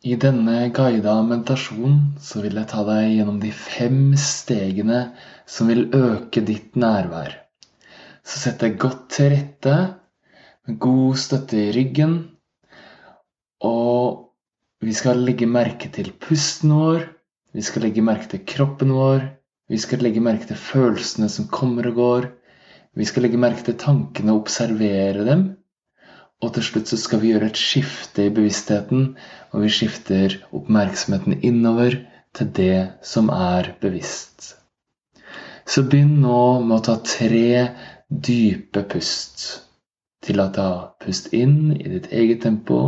I denne guida meditasjonen så vil jeg ta deg gjennom de fem stegene som vil øke ditt nærvær. Så sett deg godt til rette med god støtte i ryggen. Og vi skal legge merke til pusten vår. Vi skal legge merke til kroppen vår. Vi skal legge merke til følelsene som kommer og går. Vi skal legge merke til tankene og observere dem. Og til slutt så skal vi gjøre et skifte i bevisstheten, og vi skifter oppmerksomheten innover til det som er bevisst. Så begynn nå med å ta tre dype pust. Tillat deg å puste inn i ditt eget tempo.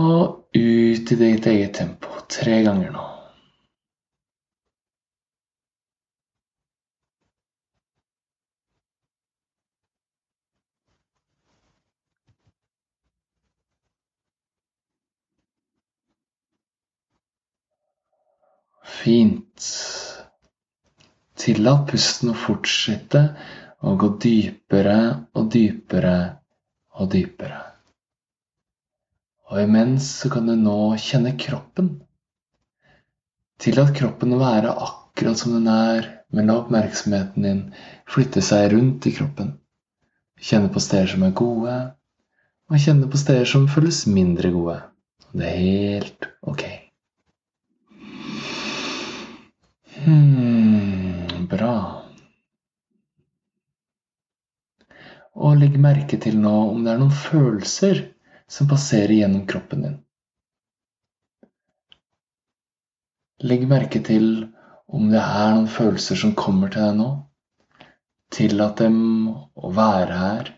Og ut i ditt eget tempo tre ganger nå. Fint. Tillat pusten å fortsette å gå dypere og dypere og dypere. Og imens så kan du nå kjenne kroppen. Tillat kroppen å være akkurat som den er, men la oppmerksomheten din flytte seg rundt i kroppen. Kjenne på steder som er gode, og kjenne på steder som føles mindre gode. Det er helt ok. Hmm, bra. Og legg merke til nå om det er noen følelser som passerer gjennom kroppen din. Legg merke til om det er noen følelser som kommer til deg nå. Tillat dem å være her.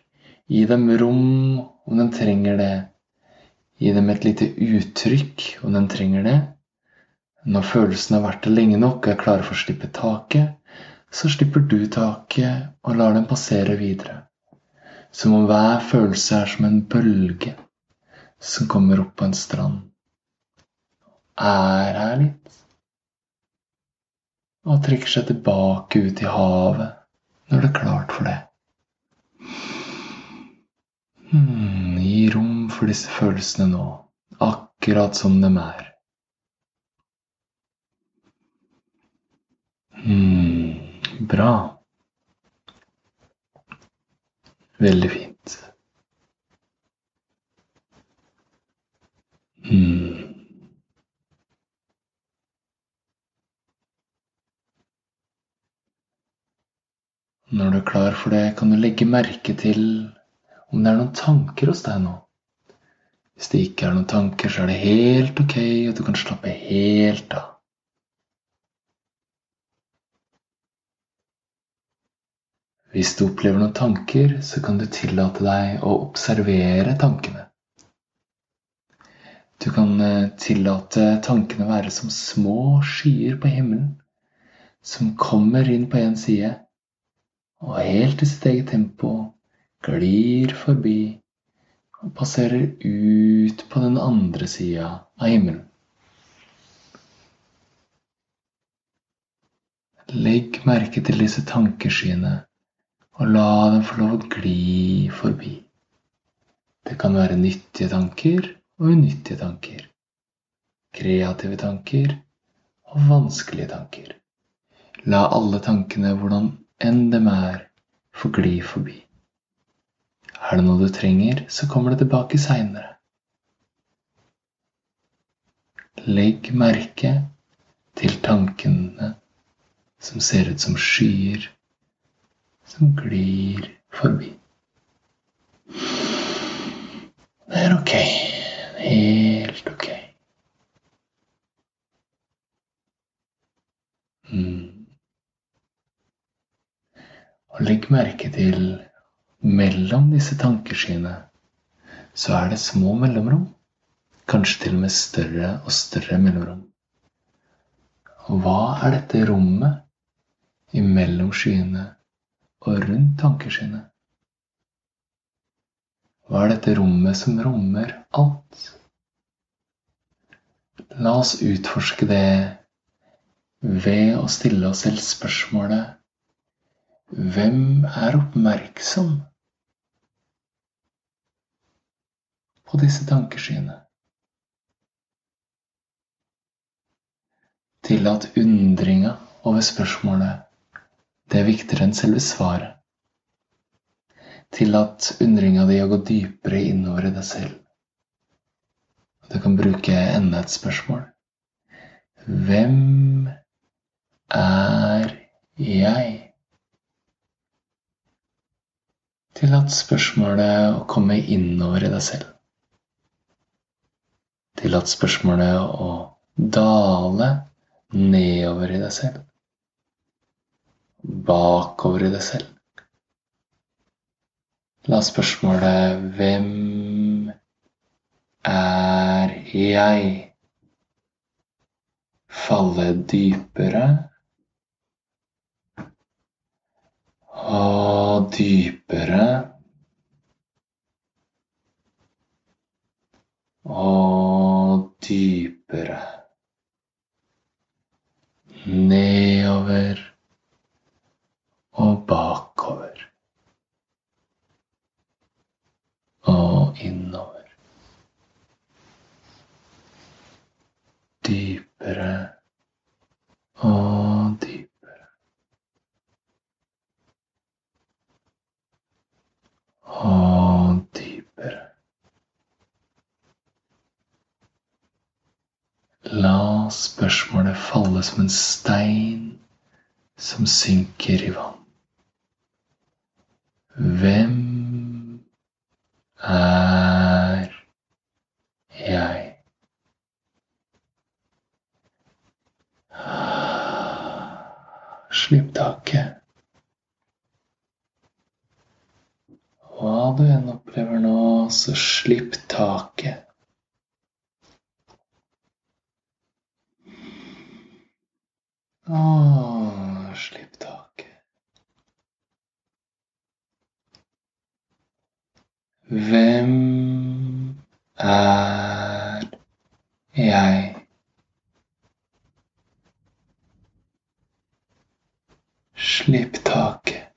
Gi dem rom om de trenger det. Gi dem et lite uttrykk om de trenger det. Når følelsen har vært der lenge nok og er klare for å slippe taket, så slipper du taket og lar den passere videre. Som om hver følelse er som en bølge som kommer opp på en strand. Er her litt. Og trekker seg tilbake ut i havet når det er klart for det. Hmm, gi rom for disse følelsene nå, akkurat som de er. Mm, bra. Veldig fint. Mm. Når du er klar for det, kan du legge merke til om det er noen tanker hos deg nå. Hvis det ikke er noen tanker, så er det helt ok, og du kan slappe helt av. Hvis du opplever noen tanker, så kan du tillate deg å observere tankene. Du kan eh, tillate tankene å være som små skyer på himmelen, som kommer inn på én side, og helt i sitt eget tempo glir forbi og passerer ut på den andre sida av himmelen. Legg merke til disse tankeskyene og la dem få lov å gli forbi. Det kan være nyttige tanker og unyttige tanker. Kreative tanker og vanskelige tanker. La alle tankene, hvordan enn dem er, få gli forbi. Er det noe du trenger, så kommer det tilbake seinere. Legg merke til tankene som ser ut som skyer som glir forbi. Det er ok. Helt ok. Mm. Og legg merke til mellom disse tankeskyene så er det små mellomrom. Kanskje til og med større og større mellomrom. Og hva er dette rommet imellom skyene og rundt tankeskinnet. Hva er dette rommet som rommer alt? La oss utforske det ved å stille oss selv spørsmålet Hvem er oppmerksom på disse tankeskyene. Tillat undringa over spørsmålet det er viktigere enn selve svaret. Tillat undringa di å gå dypere innover i deg selv. Du kan bruke enda et spørsmål. Hvem er jeg? Tillat spørsmålet å komme innover i deg selv. Tillat spørsmålet å dale nedover i deg selv bakover i deg selv. La spørsmålet 'Hvem er jeg?' falle dypere og dypere og dypere nedover og bakover. Og innover. Dypere og dypere. Og dypere. La spørsmålet falle som en stein som synker i vann. Hvem er jeg? Slipp taket. Hva du enn opplever nå, så slipp taket. Åh, slipp taket. Hvem er jeg? Slipp taket.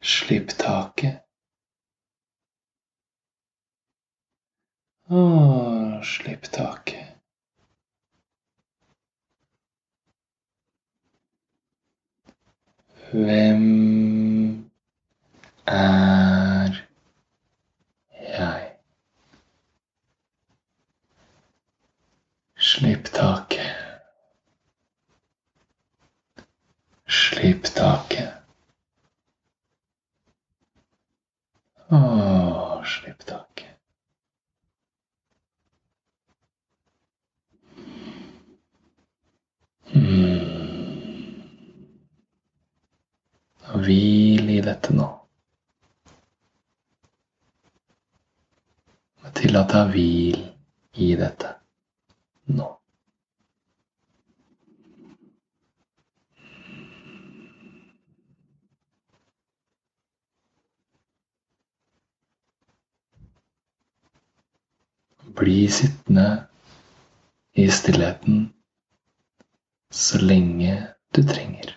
Slipp taket. Å, slipp taket. Hvem er jeg? Slipp taket. Slipp taket. Åh, slipp taket. Mm. Hvil i dette nå. Tillat deg hvil i dette nå. Bli sittende i stillheten så lenge du trenger.